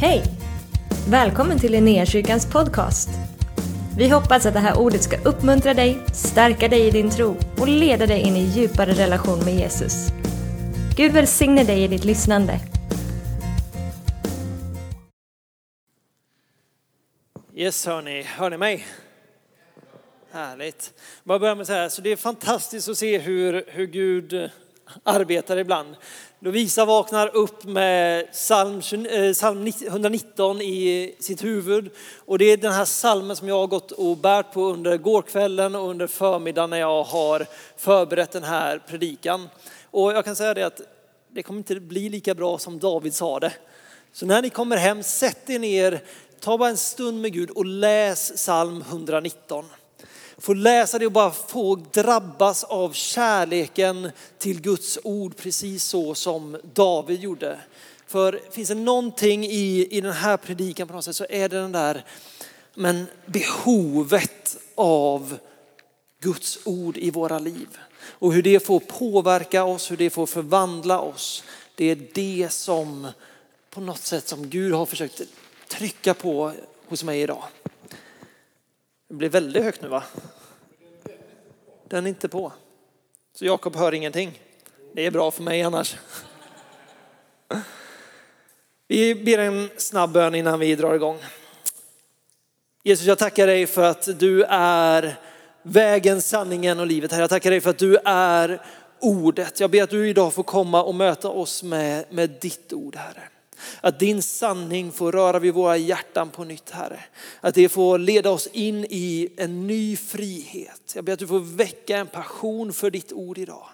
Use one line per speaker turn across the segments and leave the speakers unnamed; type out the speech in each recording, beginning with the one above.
Hej! Välkommen till Linnéakyrkans podcast. Vi hoppas att det här ordet ska uppmuntra dig, stärka dig i din tro och leda dig in i djupare relation med Jesus. Gud välsigne dig i ditt lyssnande.
Yes hörni, hör ni mig? Härligt. Bara börja med att säga, så det är fantastiskt att se hur, hur Gud arbetar ibland. Lovisa vaknar upp med psalm, eh, psalm 119 i sitt huvud. Och det är den här psalmen som jag har gått och bärt på under gårkvällen och under förmiddagen när jag har förberett den här predikan. Och jag kan säga det att det kommer inte bli lika bra som David sa det. Så när ni kommer hem, sätt er ner, ta bara en stund med Gud och läs psalm 119 få läsa det och bara få drabbas av kärleken till Guds ord precis så som David gjorde. För finns det någonting i, i den här predikan på något sätt så är det den där men behovet av Guds ord i våra liv. Och hur det får påverka oss, hur det får förvandla oss. Det är det som på något sätt som Gud har försökt trycka på hos mig idag. Det blir väldigt högt nu va? Den är inte på. Så Jakob hör ingenting. Det är bra för mig annars. Vi ber en snabb bön innan vi drar igång. Jesus, jag tackar dig för att du är vägen, sanningen och livet. Jag tackar dig för att du är ordet. Jag ber att du idag får komma och möta oss med, med ditt ord, Herre. Att din sanning får röra vid våra hjärtan på nytt Herre. Att det får leda oss in i en ny frihet. Jag ber att du får väcka en passion för ditt ord idag.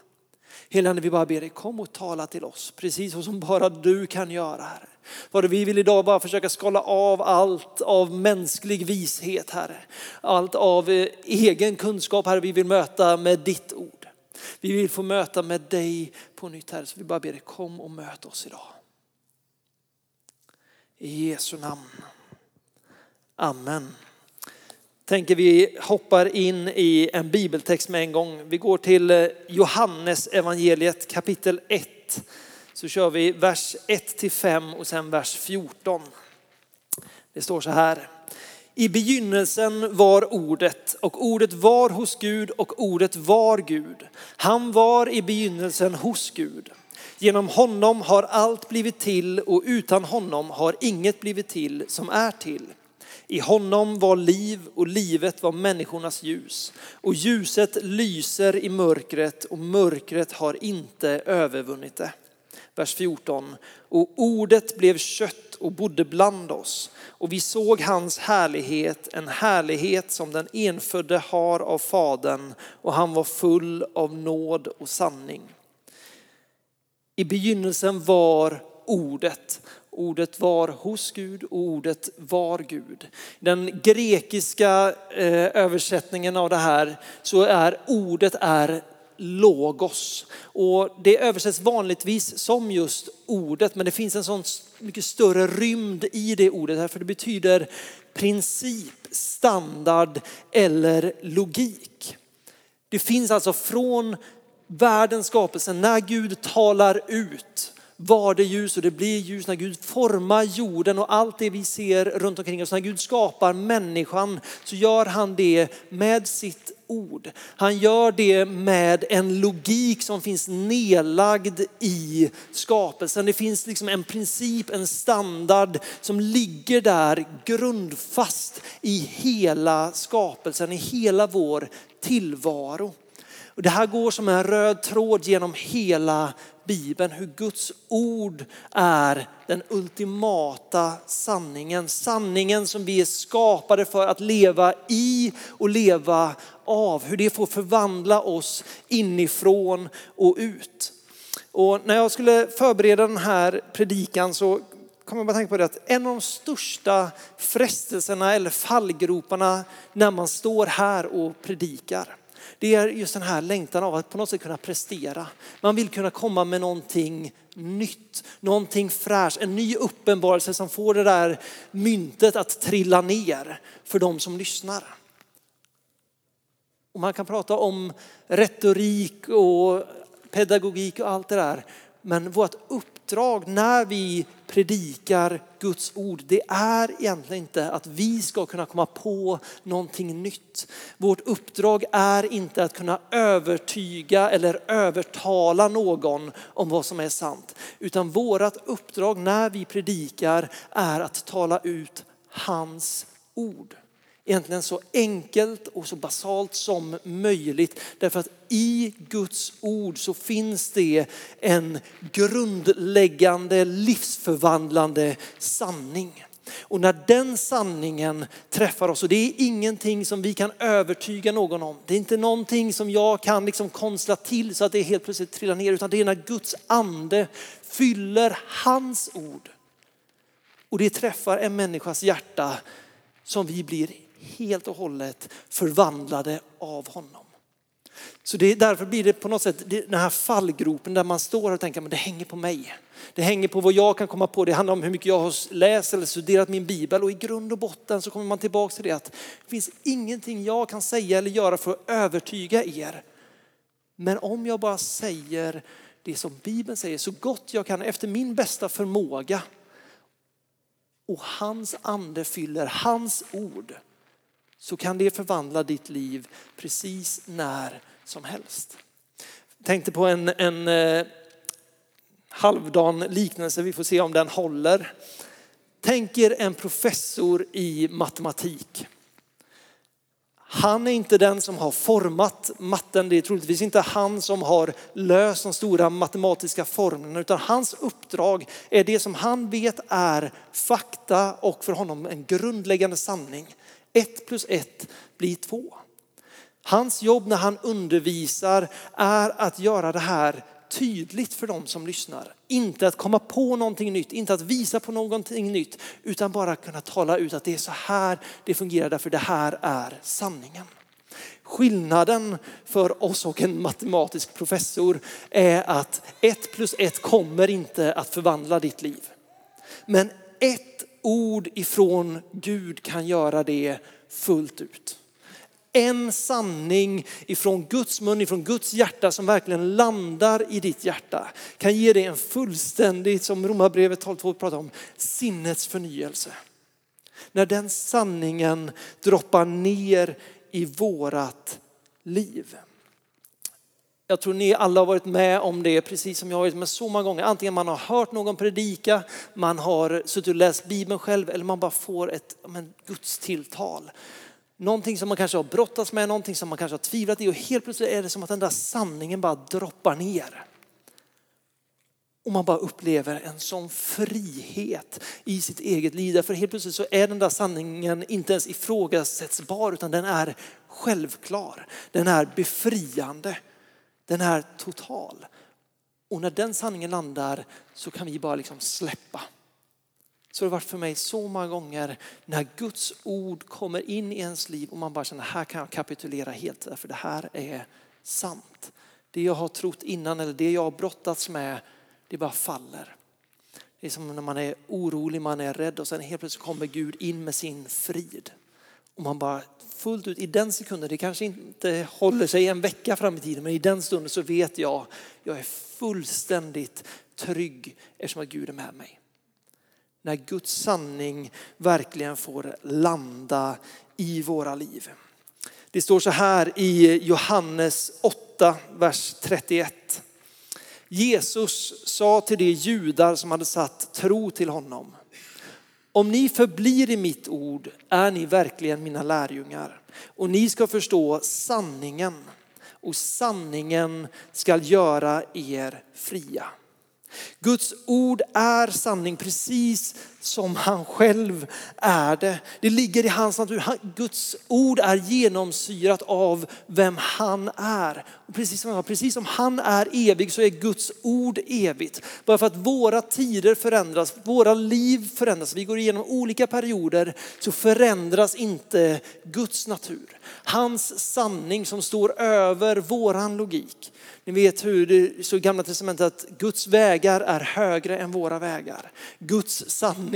Helande vi bara ber dig, kom och tala till oss, precis som bara du kan göra Herre. Vad vi vill idag bara försöka skala av allt av mänsklig vishet Herre. Allt av eh, egen kunskap Herre, vi vill möta med ditt ord. Vi vill få möta med dig på nytt Herre, så vi bara ber dig, kom och möt oss idag. I Jesu namn. Amen. Tänker vi hoppar in i en bibeltext med en gång. Vi går till eh, Johannes evangeliet kapitel 1. Så kör vi vers 1 till 5 och sen vers 14. Det står så här. I begynnelsen var ordet och ordet var hos Gud och ordet var Gud. Han var i begynnelsen hos Gud. Genom honom har allt blivit till och utan honom har inget blivit till som är till. I honom var liv och livet var människornas ljus. Och ljuset lyser i mörkret och mörkret har inte övervunnit det. Vers 14. Och ordet blev kött och bodde bland oss. Och vi såg hans härlighet, en härlighet som den enfödde har av Fadern. Och han var full av nåd och sanning. I begynnelsen var ordet. Ordet var hos Gud och ordet var Gud. Den grekiska eh, översättningen av det här så är ordet är logos. Och det översätts vanligtvis som just ordet, men det finns en sån mycket större rymd i det ordet. För det betyder princip, standard eller logik. Det finns alltså från världens skapelse, när Gud talar ut var det ljus och det blir ljus, när Gud formar jorden och allt det vi ser runt omkring oss, när Gud skapar människan så gör han det med sitt ord. Han gör det med en logik som finns nedlagd i skapelsen. Det finns liksom en princip, en standard som ligger där grundfast i hela skapelsen, i hela vår tillvaro. Och det här går som en röd tråd genom hela Bibeln, hur Guds ord är den ultimata sanningen. Sanningen som vi är skapade för att leva i och leva av. Hur det får förvandla oss inifrån och ut. Och när jag skulle förbereda den här predikan så kom jag bara tänka på det att en av de största frestelserna eller fallgroparna när man står här och predikar det är just den här längtan av att på något sätt kunna prestera. Man vill kunna komma med någonting nytt, någonting fräscht, en ny uppenbarelse som får det där myntet att trilla ner för de som lyssnar. Och man kan prata om retorik och pedagogik och allt det där. Men vårt uppdrag när vi predikar Guds ord, det är egentligen inte att vi ska kunna komma på någonting nytt. Vårt uppdrag är inte att kunna övertyga eller övertala någon om vad som är sant. Utan vårt uppdrag när vi predikar är att tala ut hans ord egentligen så enkelt och så basalt som möjligt. Därför att i Guds ord så finns det en grundläggande livsförvandlande sanning. Och när den sanningen träffar oss, och det är ingenting som vi kan övertyga någon om. Det är inte någonting som jag kan liksom konstla till så att det helt plötsligt trillar ner, utan det är när Guds ande fyller hans ord. Och det träffar en människas hjärta som vi blir helt och hållet förvandlade av honom. Så det, därför blir det på något sätt den här fallgropen där man står och tänker att det hänger på mig. Det hänger på vad jag kan komma på. Det handlar om hur mycket jag har läst eller studerat min bibel och i grund och botten så kommer man tillbaka till det att det finns ingenting jag kan säga eller göra för att övertyga er. Men om jag bara säger det som Bibeln säger så gott jag kan efter min bästa förmåga och hans ande fyller hans ord så kan det förvandla ditt liv precis när som helst. Jag tänkte på en, en eh, halvdan liknelse, vi får se om den håller. Tänk er en professor i matematik. Han är inte den som har format matten, det är troligtvis inte han som har löst de stora matematiska formlerna, utan hans uppdrag är det som han vet är fakta och för honom en grundläggande sanning. Ett plus ett blir två. Hans jobb när han undervisar är att göra det här tydligt för dem som lyssnar. Inte att komma på någonting nytt, inte att visa på någonting nytt, utan bara kunna tala ut att det är så här det fungerar därför det här är sanningen. Skillnaden för oss och en matematisk professor är att ett plus ett kommer inte att förvandla ditt liv. Men ett ord ifrån Gud kan göra det fullt ut. En sanning ifrån Guds mun, ifrån Guds hjärta som verkligen landar i ditt hjärta kan ge dig en fullständig, som Romarbrevet 12.2 pratar om, sinnets förnyelse. När den sanningen droppar ner i vårat liv. Jag tror ni alla har varit med om det precis som jag har varit med så många gånger. Antingen man har hört någon predika, man har suttit och läst Bibeln själv eller man bara får ett men, Guds tilltal. Någonting som man kanske har brottats med, någonting som man kanske har tvivlat i och helt plötsligt är det som att den där sanningen bara droppar ner. Och man bara upplever en sån frihet i sitt eget liv. Därför helt plötsligt så är den där sanningen inte ens ifrågasättsbar utan den är självklar. Den är befriande. Den är total. Och när den sanningen landar så kan vi bara liksom släppa. Så det har varit för mig så många gånger när Guds ord kommer in i ens liv och man bara känner här kan jag kapitulera helt för det här är sant. Det jag har trott innan eller det jag har brottats med, det bara faller. Det är som när man är orolig, man är rädd och sen helt plötsligt kommer Gud in med sin frid. Och man bara fullt ut i den sekunden, det kanske inte håller sig en vecka fram i tiden, men i den stunden så vet jag, jag är fullständigt trygg eftersom att Gud är med mig. När Guds sanning verkligen får landa i våra liv. Det står så här i Johannes 8, vers 31. Jesus sa till de judar som hade satt tro till honom. Om ni förblir i mitt ord är ni verkligen mina lärjungar och ni ska förstå sanningen och sanningen ska göra er fria. Guds ord är sanning precis som han själv är det. Det ligger i hans natur. Guds ord är genomsyrat av vem han är. Och precis, som, precis som han är evig så är Guds ord evigt. Bara för att våra tider förändras, våra liv förändras, vi går igenom olika perioder så förändras inte Guds natur. Hans sanning som står över våran logik. Ni vet hur det står i gamla testamentet att Guds vägar är högre än våra vägar. Guds sanning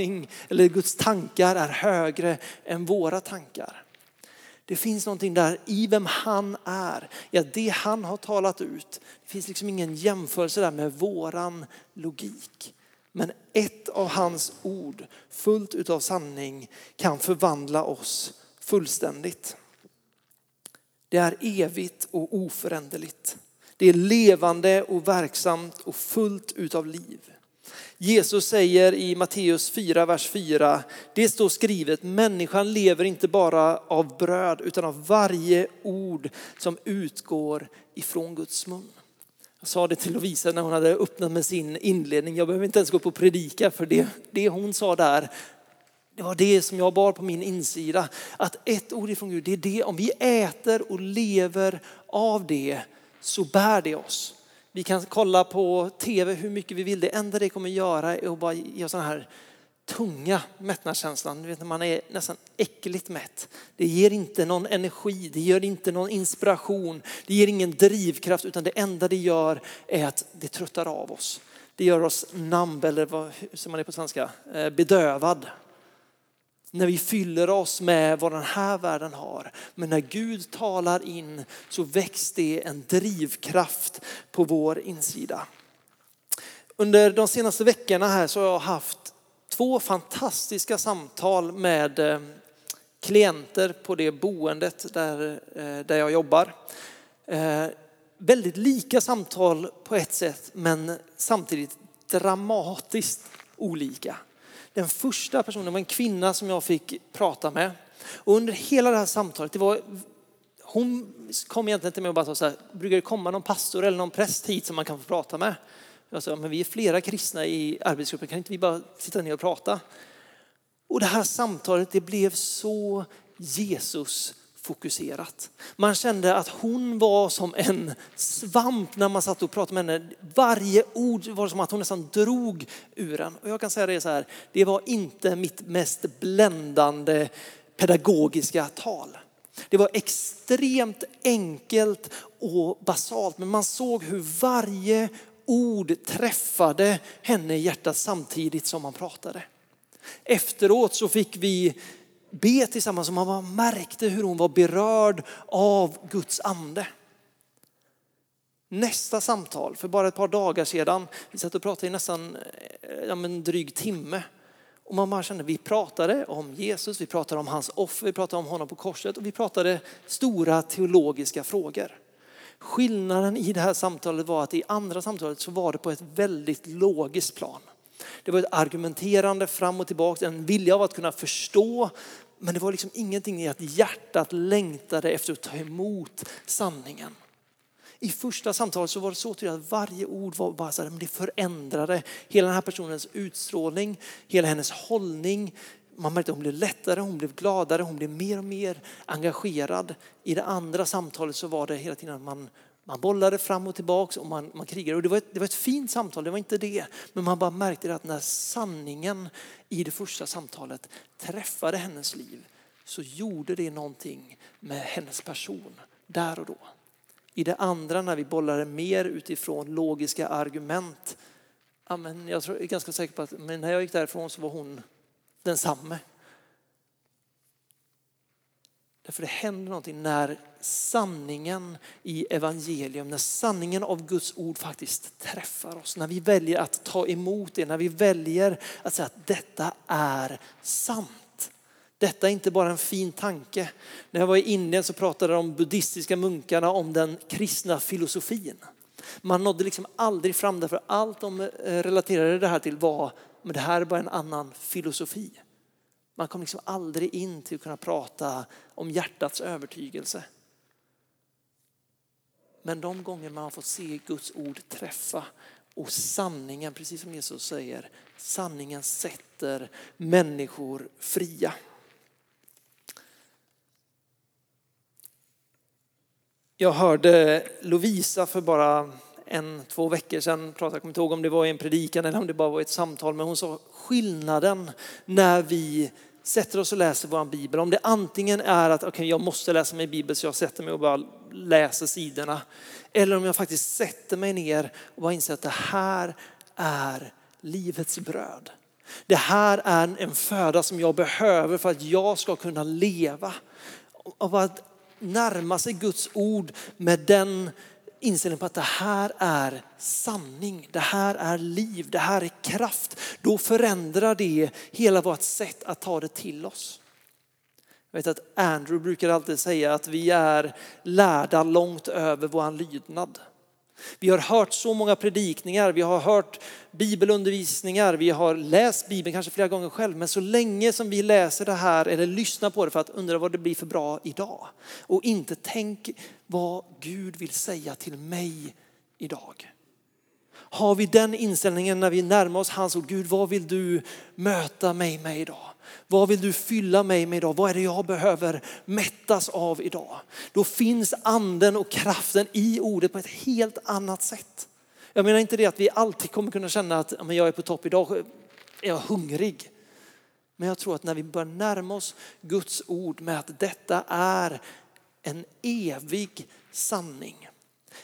eller Guds tankar är högre än våra tankar. Det finns någonting där i vem han är, i att det han har talat ut. Det finns liksom ingen jämförelse där med våran logik. Men ett av hans ord fullt utav sanning kan förvandla oss fullständigt. Det är evigt och oföränderligt. Det är levande och verksamt och fullt utav liv. Jesus säger i Matteus 4, vers 4, det står skrivet, människan lever inte bara av bröd utan av varje ord som utgår ifrån Guds mun. Jag sa det till Lovisa när hon hade öppnat med sin inledning, jag behöver inte ens gå på predika för det, det hon sa där, det var det som jag bar på min insida. Att ett ord ifrån Gud, det är det, om vi äter och lever av det så bär det oss. Vi kan kolla på tv hur mycket vi vill. Det enda det kommer göra är att bara ge oss den här tunga mättnadskänslan. Du vet när man är nästan äckligt mätt. Det ger inte någon energi, det ger inte någon inspiration, det ger ingen drivkraft utan det enda det gör är att det tröttar av oss. Det gör oss namn eller vad säger man det på svenska? Eh, bedövad när vi fyller oss med vad den här världen har. Men när Gud talar in så väcks det en drivkraft på vår insida. Under de senaste veckorna här så har jag haft två fantastiska samtal med eh, klienter på det boendet där, eh, där jag jobbar. Eh, väldigt lika samtal på ett sätt men samtidigt dramatiskt olika. Den första personen var en kvinna som jag fick prata med. Och under hela det här samtalet, det var, hon kom egentligen till mig och bara sa så här, brukar det komma någon pastor eller någon präst hit som man kan få prata med? Jag sa, men vi är flera kristna i arbetsgruppen, kan inte vi bara sitta ner och prata? Och det här samtalet, det blev så Jesus fokuserat. Man kände att hon var som en svamp när man satt och pratade med henne. Varje ord var som att hon nästan drog ur en. Och jag kan säga det så här, det var inte mitt mest bländande pedagogiska tal. Det var extremt enkelt och basalt, men man såg hur varje ord träffade henne i hjärtat samtidigt som man pratade. Efteråt så fick vi be tillsammans och man märkte hur hon var berörd av Guds ande. Nästa samtal, för bara ett par dagar sedan, vi satt och pratade i nästan eh, ja, en dryg timme. Och man bara kände, vi pratade om Jesus, vi pratade om hans offer, vi pratade om honom på korset och vi pratade stora teologiska frågor. Skillnaden i det här samtalet var att i andra samtalet så var det på ett väldigt logiskt plan. Det var ett argumenterande fram och tillbaka, en vilja av att kunna förstå. Men det var liksom ingenting i att hjärtat längtade efter att ta emot sanningen. I första samtalet så var det så tydligt att varje ord var bara så här, men det förändrade hela den här personens utstrålning, hela hennes hållning. Man märkte att hon blev lättare, hon blev gladare, hon blev mer och mer engagerad. I det andra samtalet så var det hela tiden att man man bollade fram och tillbaka och man, man krigade. Och det, var ett, det var ett fint samtal, det var inte det. Men man bara märkte att när sanningen i det första samtalet träffade hennes liv så gjorde det någonting med hennes person där och då. I det andra när vi bollade mer utifrån logiska argument. Ja, men jag är ganska säker på att men när jag gick därifrån så var hon densamme. Därför det händer någonting när sanningen i evangelium, när sanningen av Guds ord faktiskt träffar oss. När vi väljer att ta emot det, när vi väljer att säga att detta är sant. Detta är inte bara en fin tanke. När jag var i Indien så pratade de buddhistiska munkarna om den kristna filosofin. Man nådde liksom aldrig fram därför allt de eh, relaterade det här till var, men det här är bara en annan filosofi. Man kom liksom aldrig in till att kunna prata om hjärtats övertygelse. Men de gånger man har fått se Guds ord träffa och sanningen, precis som Jesus säger, sanningen sätter människor fria. Jag hörde Lovisa för bara en, två veckor sedan prata, jag kommer inte ihåg om det var i en predikan eller om det bara var ett samtal, men hon sa skillnaden när vi sätter oss och läser vår bibel. Om det antingen är att okay, jag måste läsa min bibel så jag sätter mig och bara läser sidorna. Eller om jag faktiskt sätter mig ner och bara inser att det här är livets bröd. Det här är en föda som jag behöver för att jag ska kunna leva. av att närma sig Guds ord med den inställningen på att det här är sanning, det här är liv, det här är kraft. Då förändrar det hela vårt sätt att ta det till oss. Jag vet att Andrew brukar alltid säga att vi är lärda långt över vår lydnad. Vi har hört så många predikningar, vi har hört bibelundervisningar, vi har läst Bibeln kanske flera gånger själv. Men så länge som vi läser det här eller lyssnar på det för att undra vad det blir för bra idag. Och inte tänk vad Gud vill säga till mig idag. Har vi den inställningen när vi närmar oss hans ord, Gud vad vill du möta mig med idag? Vad vill du fylla mig med idag? Vad är det jag behöver mättas av idag? Då finns anden och kraften i ordet på ett helt annat sätt. Jag menar inte det att vi alltid kommer kunna känna att jag är på topp idag, är jag hungrig. Men jag tror att när vi börjar närma oss Guds ord med att detta är en evig sanning.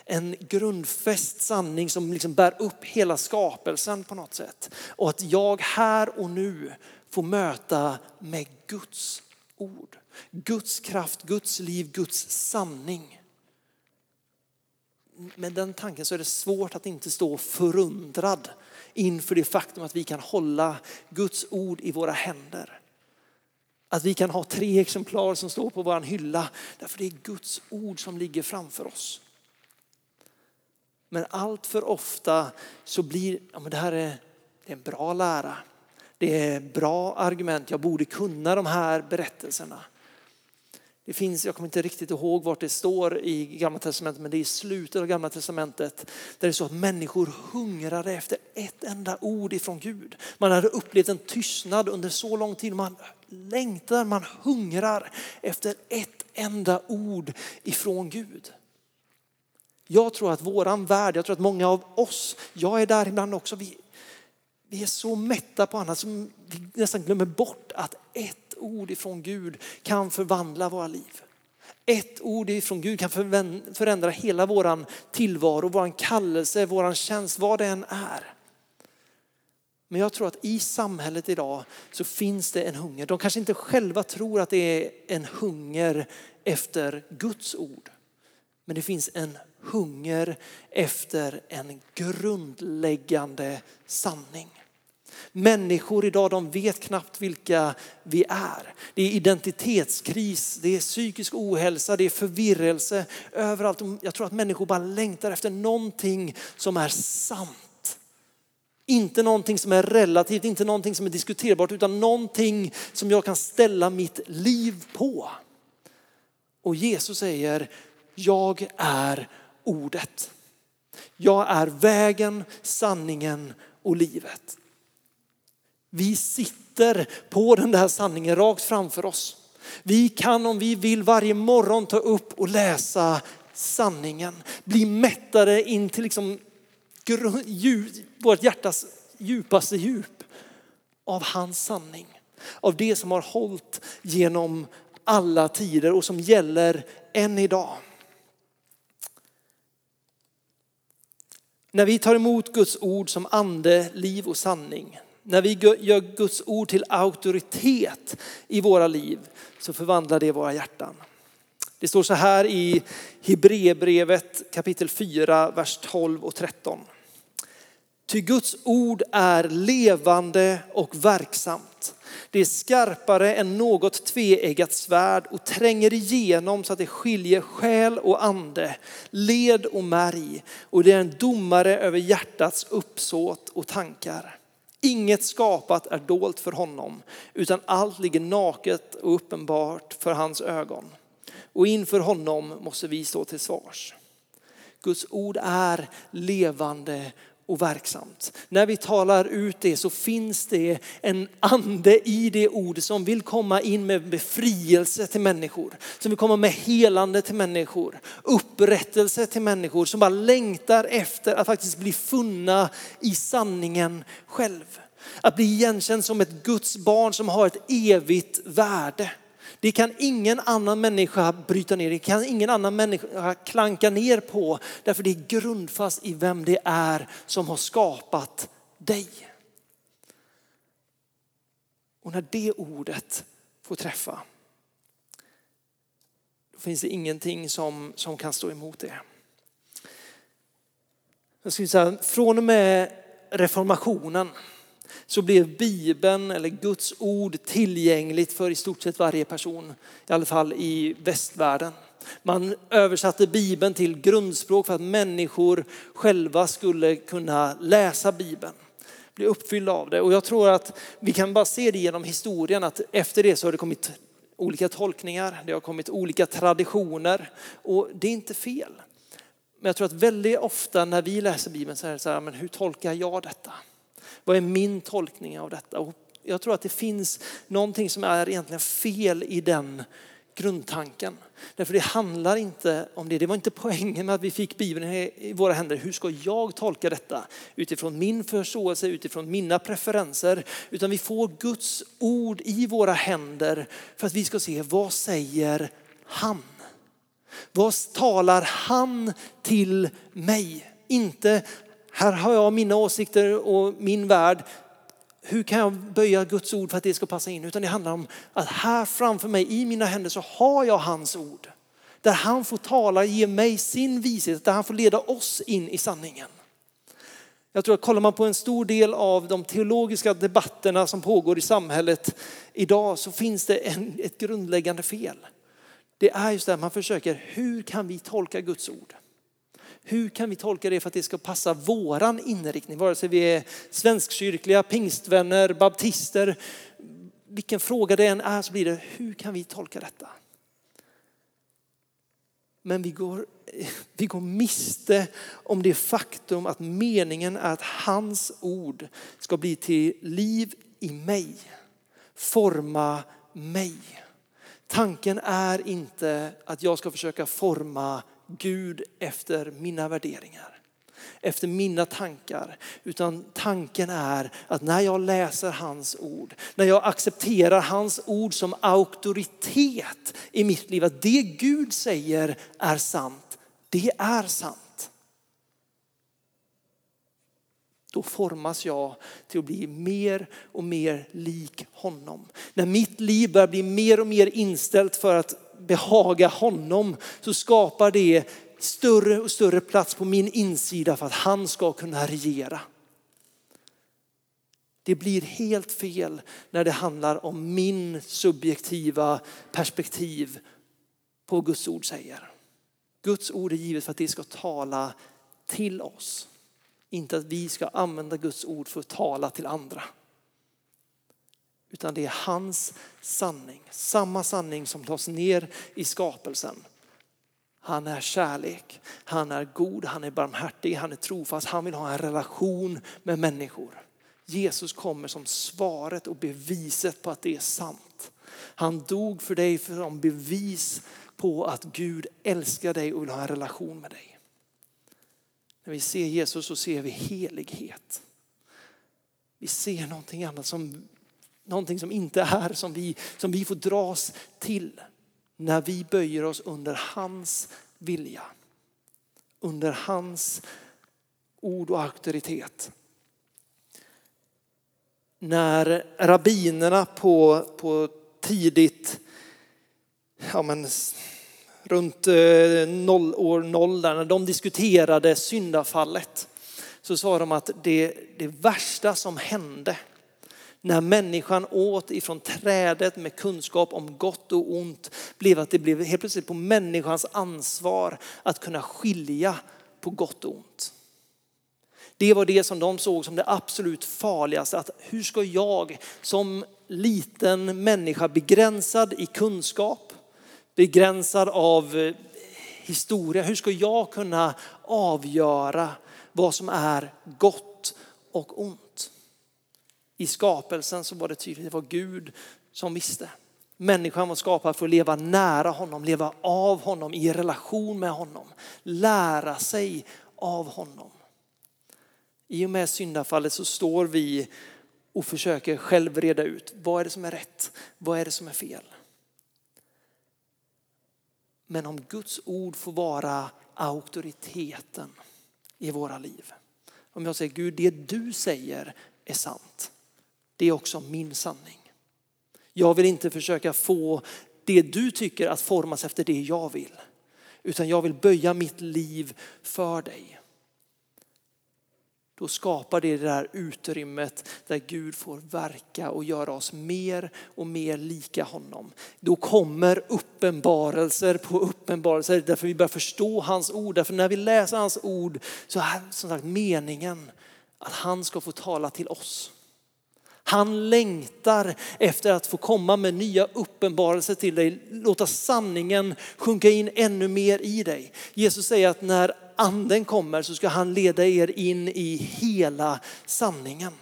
En grundfäst sanning som liksom bär upp hela skapelsen på något sätt. Och att jag här och nu får möta med Guds ord. Guds kraft, Guds liv, Guds sanning. Med den tanken så är det svårt att inte stå förundrad inför det faktum att vi kan hålla Guds ord i våra händer. Att vi kan ha tre exemplar som står på vår hylla därför det är Guds ord som ligger framför oss. Men allt för ofta så blir ja, men det här är, det är en bra lära. Det är bra argument, jag borde kunna de här berättelserna. Det finns, jag kommer inte riktigt ihåg vart det står i Gamla Testamentet, men det är i slutet av Gamla Testamentet där det är så att människor hungrade efter ett enda ord ifrån Gud. Man hade upplevt en tystnad under så lång tid. Man längtar, man hungrar efter ett enda ord ifrån Gud. Jag tror att våran värld, jag tror att många av oss, jag är där ibland också, vi, vi är så mätta på annat som vi nästan glömmer bort att ett ord ifrån Gud kan förvandla våra liv. Ett ord ifrån Gud kan förändra hela våran tillvaro, våran kallelse, våran tjänst, vad det än är. Men jag tror att i samhället idag så finns det en hunger. De kanske inte själva tror att det är en hunger efter Guds ord. Men det finns en hunger efter en grundläggande sanning. Människor idag de vet knappt vilka vi är. Det är identitetskris, det är psykisk ohälsa, det är förvirrelse överallt. Jag tror att människor bara längtar efter någonting som är sant. Inte någonting som är relativt, inte någonting som är diskuterbart, utan någonting som jag kan ställa mitt liv på. Och Jesus säger, jag är ordet. Jag är vägen, sanningen och livet. Vi sitter på den där sanningen rakt framför oss. Vi kan om vi vill varje morgon ta upp och läsa sanningen. Bli mättade in till liksom vårt hjärtas djupaste djup av hans sanning. Av det som har hållit genom alla tider och som gäller än idag. När vi tar emot Guds ord som ande, liv och sanning, när vi gör Guds ord till auktoritet i våra liv så förvandlar det våra hjärtan. Det står så här i Hebreerbrevet kapitel 4, vers 12 och 13. Ty Guds ord är levande och verksamt. Det är skarpare än något tveeggat svärd och tränger igenom så att det skiljer själ och ande, led och märg. Och det är en domare över hjärtats uppsåt och tankar. Inget skapat är dolt för honom, utan allt ligger naket och uppenbart för hans ögon. Och inför honom måste vi stå till svars. Guds ord är levande och verksamt. När vi talar ut det så finns det en ande i det ordet som vill komma in med befrielse till människor. Som vill komma med helande till människor. Upprättelse till människor som bara längtar efter att faktiskt bli funna i sanningen själv. Att bli igenkänd som ett Guds barn som har ett evigt värde. Det kan ingen annan människa bryta ner, det kan ingen annan människa klanka ner på. Därför det är grundfast i vem det är som har skapat dig. Och när det ordet får träffa, då finns det ingenting som, som kan stå emot det. Jag skulle säga, från och med reformationen så blev Bibeln eller Guds ord tillgängligt för i stort sett varje person, i alla fall i västvärlden. Man översatte Bibeln till grundspråk för att människor själva skulle kunna läsa Bibeln, bli uppfyllda av det. Och jag tror att vi kan bara se det genom historien att efter det så har det kommit olika tolkningar, det har kommit olika traditioner och det är inte fel. Men jag tror att väldigt ofta när vi läser Bibeln så är det så här, men hur tolkar jag detta? Vad är min tolkning av detta? Och jag tror att det finns någonting som är egentligen fel i den grundtanken. Därför det handlar inte om det. Det var inte poängen med att vi fick Bibeln i våra händer. Hur ska jag tolka detta? Utifrån min förståelse, utifrån mina preferenser. Utan vi får Guds ord i våra händer för att vi ska se vad säger han? Vad talar han till mig? Inte här har jag mina åsikter och min värld. Hur kan jag böja Guds ord för att det ska passa in? Utan det handlar om att här framför mig i mina händer så har jag hans ord. Där han får tala, ge mig sin vishet, där han får leda oss in i sanningen. Jag tror att kollar man på en stor del av de teologiska debatterna som pågår i samhället idag så finns det en, ett grundläggande fel. Det är just det man försöker, hur kan vi tolka Guds ord? Hur kan vi tolka det för att det ska passa våran inriktning? Vare sig vi är svenskkyrkliga, pingstvänner, baptister, vilken fråga det än är så blir det, hur kan vi tolka detta? Men vi går, vi går miste om det faktum att meningen är att hans ord ska bli till liv i mig, forma mig. Tanken är inte att jag ska försöka forma Gud efter mina värderingar, efter mina tankar. Utan tanken är att när jag läser hans ord, när jag accepterar hans ord som auktoritet i mitt liv, att det Gud säger är sant, det är sant. Då formas jag till att bli mer och mer lik honom. När mitt liv börjar bli mer och mer inställt för att behaga honom så skapar det större och större plats på min insida för att han ska kunna regera. Det blir helt fel när det handlar om min subjektiva perspektiv på vad Guds ord säger. Guds ord är givet för att det ska tala till oss. Inte att vi ska använda Guds ord för att tala till andra. Utan det är hans sanning, samma sanning som tas ner i skapelsen. Han är kärlek, han är god, han är barmhärtig, han är trofast, han vill ha en relation med människor. Jesus kommer som svaret och beviset på att det är sant. Han dog för dig som bevis på att Gud älskar dig och vill ha en relation med dig. När vi ser Jesus så ser vi helighet. Vi ser någonting annat som, någonting som inte är som vi, som vi får dras till när vi böjer oss under hans vilja. Under hans ord och auktoritet. När rabbinerna på, på tidigt ja men, runt eh, noll, år noll där, när de diskuterade syndafallet så sa de att det, det värsta som hände när människan åt ifrån trädet med kunskap om gott och ont blev att det blev helt plötsligt på människans ansvar att kunna skilja på gott och ont. Det var det som de såg som det absolut farligaste. Att hur ska jag som liten människa begränsad i kunskap, begränsad av eh, historia. Hur ska jag kunna avgöra vad som är gott och ont? I skapelsen så var det tydligt, det var Gud som visste. Människan var skapad för att leva nära honom, leva av honom, i relation med honom, lära sig av honom. I och med syndafallet så står vi och försöker själv reda ut vad är det som är rätt, vad är det som är fel. Men om Guds ord får vara auktoriteten i våra liv. Om jag säger Gud, det du säger är sant. Det är också min sanning. Jag vill inte försöka få det du tycker att formas efter det jag vill. Utan jag vill böja mitt liv för dig. Då skapar det det där utrymmet där Gud får verka och göra oss mer och mer lika honom. Då kommer uppenbarelser på uppenbarelser därför vi börjar förstå hans ord. Därför när vi läser hans ord så är som sagt meningen att han ska få tala till oss. Han längtar efter att få komma med nya uppenbarelser till dig. Låta sanningen sjunka in ännu mer i dig. Jesus säger att när anden kommer så ska han leda er in i hela sanningen.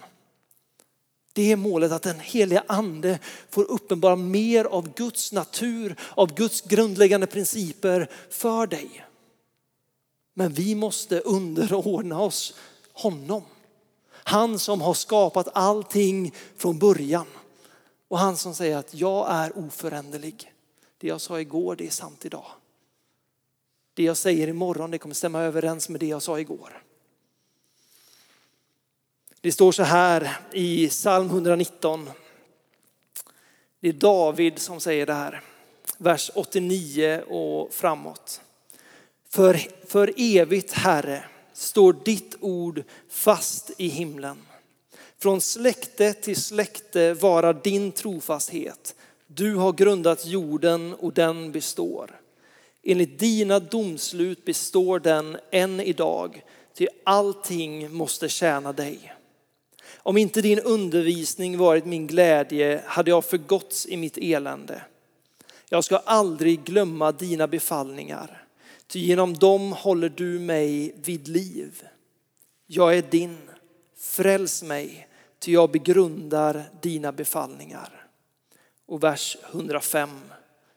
Det är målet att den heliga ande får uppenbara mer av Guds natur, av Guds grundläggande principer för dig. Men vi måste underordna oss honom. Han som har skapat allting från början. Och han som säger att jag är oföränderlig. Det jag sa igår, det är sant idag. Det jag säger imorgon, det kommer stämma överens med det jag sa igår. Det står så här i psalm 119. Det är David som säger det här, vers 89 och framåt. För, för evigt Herre står ditt ord fast i himlen. Från släkte till släkte varar din trofasthet. Du har grundat jorden och den består. Enligt dina domslut består den än idag, ty allting måste tjäna dig. Om inte din undervisning varit min glädje hade jag förgåtts i mitt elände. Jag ska aldrig glömma dina befallningar. Ty genom dem håller du mig vid liv. Jag är din, fräls mig, ty jag begrundar dina befallningar. Och vers 105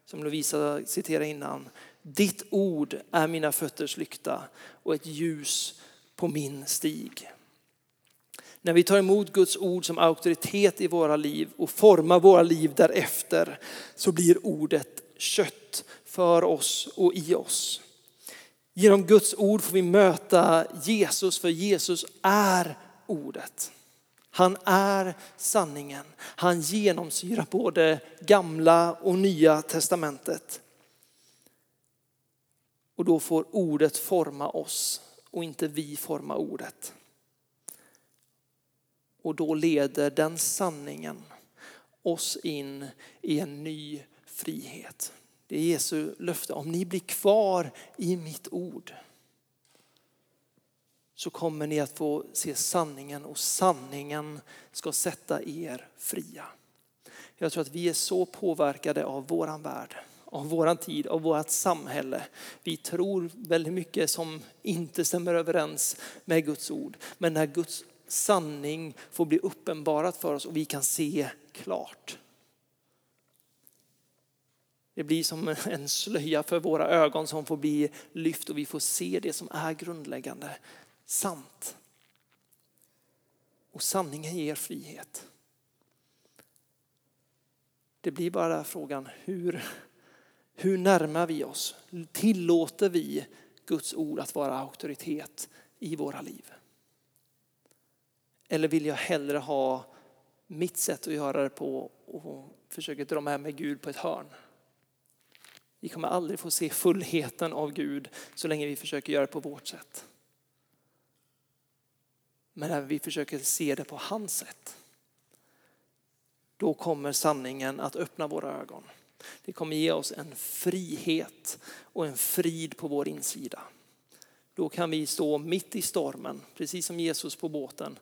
som Lovisa citerade innan. Ditt ord är mina fötters lykta och ett ljus på min stig. När vi tar emot Guds ord som auktoritet i våra liv och formar våra liv därefter så blir ordet kött för oss och i oss. Genom Guds ord får vi möta Jesus, för Jesus är ordet. Han är sanningen. Han genomsyrar både gamla och nya testamentet. Och då får ordet forma oss och inte vi forma ordet. Och då leder den sanningen oss in i en ny frihet. Det är Jesu löfte. Om ni blir kvar i mitt ord så kommer ni att få se sanningen och sanningen ska sätta er fria. Jag tror att vi är så påverkade av våran värld, av våran tid, av vårt samhälle. Vi tror väldigt mycket som inte stämmer överens med Guds ord. Men när Guds sanning får bli uppenbarat för oss och vi kan se klart det blir som en slöja för våra ögon som får bli lyft och vi får se det som är grundläggande sant. Och sanningen ger frihet. Det blir bara frågan hur, hur närmar vi oss? Tillåter vi Guds ord att vara auktoritet i våra liv? Eller vill jag hellre ha mitt sätt att göra det på och försöka dra med mig Gud på ett hörn? Vi kommer aldrig få se fullheten av Gud så länge vi försöker göra det på vårt sätt. Men när vi försöker se det på hans sätt, då kommer sanningen att öppna våra ögon. Det kommer ge oss en frihet och en frid på vår insida. Då kan vi stå mitt i stormen, precis som Jesus på båten,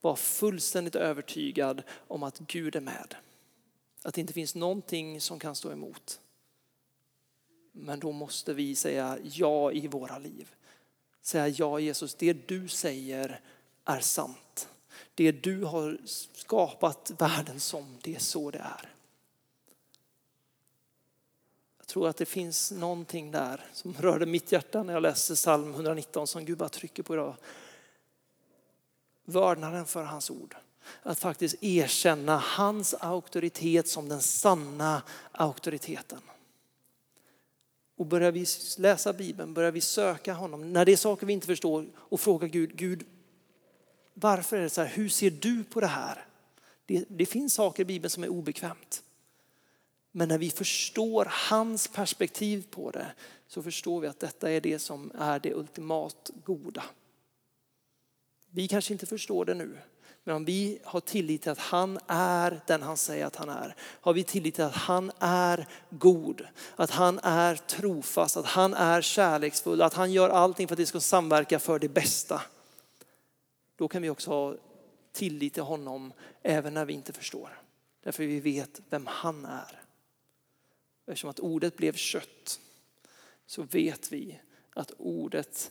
vara fullständigt övertygad om att Gud är med. Att det inte finns någonting som kan stå emot. Men då måste vi säga ja i våra liv. Säga ja Jesus, det du säger är sant. Det du har skapat världen som, det är så det är. Jag tror att det finns någonting där som rörde mitt hjärta när jag läste psalm 119 som Gud bara trycker på idag. Vördnaden för hans ord. Att faktiskt erkänna hans auktoritet som den sanna auktoriteten. Och börjar vi läsa Bibeln, börjar vi söka honom, när det är saker vi inte förstår och fråga Gud, Gud varför är det så här? Hur ser du på det här? Det, det finns saker i Bibeln som är obekvämt. Men när vi förstår hans perspektiv på det så förstår vi att detta är det som är det ultimat goda. Vi kanske inte förstår det nu, men om vi har tillit till att han är den han säger att han är, har vi tillit till att han är god, att han är trofast, att han är kärleksfull, att han gör allting för att det ska samverka för det bästa. Då kan vi också ha tillit till honom även när vi inte förstår. Därför vi vet vem han är. Eftersom att ordet blev kött så vet vi att ordet,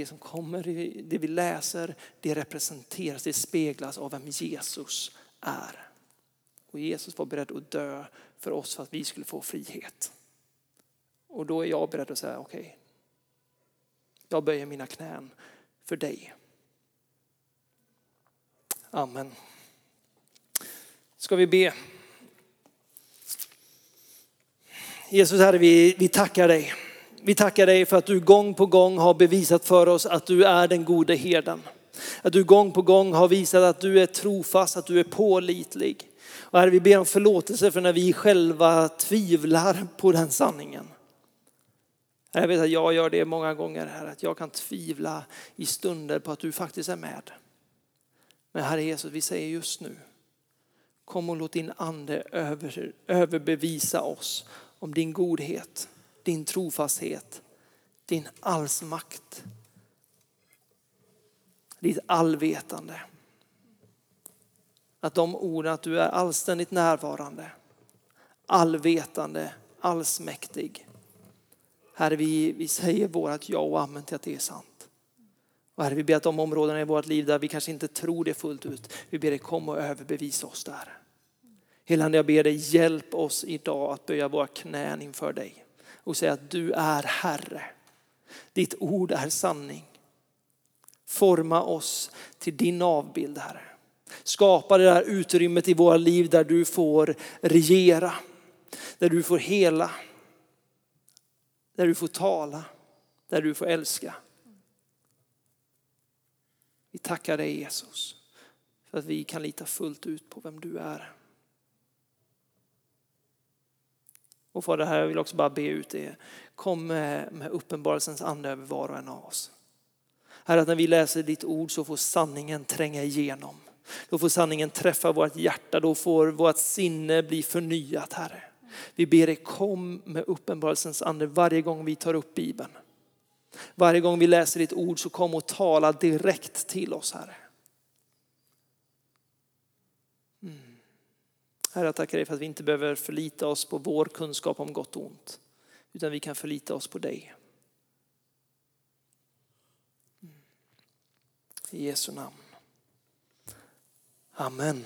det som kommer, det vi läser, det representeras, det speglas av vem Jesus är. Och Jesus var beredd att dö för oss för att vi skulle få frihet. Och då är jag beredd att säga okej, okay, jag böjer mina knän för dig. Amen. Ska vi be? Jesus Herre, vi, vi tackar dig. Vi tackar dig för att du gång på gång har bevisat för oss att du är den gode herden. Att du gång på gång har visat att du är trofast, att du är pålitlig. Och herre, vi ber om förlåtelse för när vi själva tvivlar på den sanningen. Jag vet att jag gör det många gånger här, att jag kan tvivla i stunder på att du faktiskt är med. Men Herre Jesus, vi säger just nu, kom och låt din ande över, överbevisa oss om din godhet, din trofasthet, din allsmakt, ditt allvetande. Att de orden att du är allständigt närvarande, allvetande, allsmäktig. Herre, vi, vi säger vårat ja och amen till att det är sant. Och herre, vi ber att de områdena i vårt liv där vi kanske inte tror det fullt ut, vi ber dig kom och överbevisa oss där. Helande, jag ber dig hjälp oss idag att böja våra knän inför dig och säga att du är Herre. Ditt ord är sanning. Forma oss till din avbild Herre. Skapa det där utrymmet i våra liv där du får regera, där du får hela, där du får tala, där du får älska. Vi tackar dig Jesus för att vi kan lita fullt ut på vem du är. Och Fader, här jag vill också bara be ut det. Kom med, med uppenbarelsens ande över var och en av oss. Herre, att när vi läser ditt ord så får sanningen tränga igenom. Då får sanningen träffa vårt hjärta, då får vårt sinne bli förnyat, Herre. Vi ber dig kom med uppenbarelsens ande varje gång vi tar upp Bibeln. Varje gång vi läser ditt ord så kom och tala direkt till oss, Herre. Herre, jag tackar dig för att vi inte behöver förlita oss på vår kunskap om gott och ont, utan vi kan förlita oss på dig. I Jesu namn. Amen.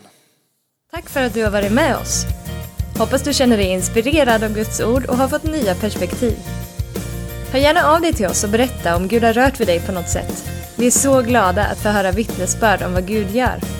Tack för att du har varit med oss. Hoppas du känner dig inspirerad av Guds ord och har fått nya perspektiv. Hör gärna av dig till oss och berätta om Gud har rört vid dig på något sätt. Vi är så glada att få höra vittnesbörd om vad Gud gör.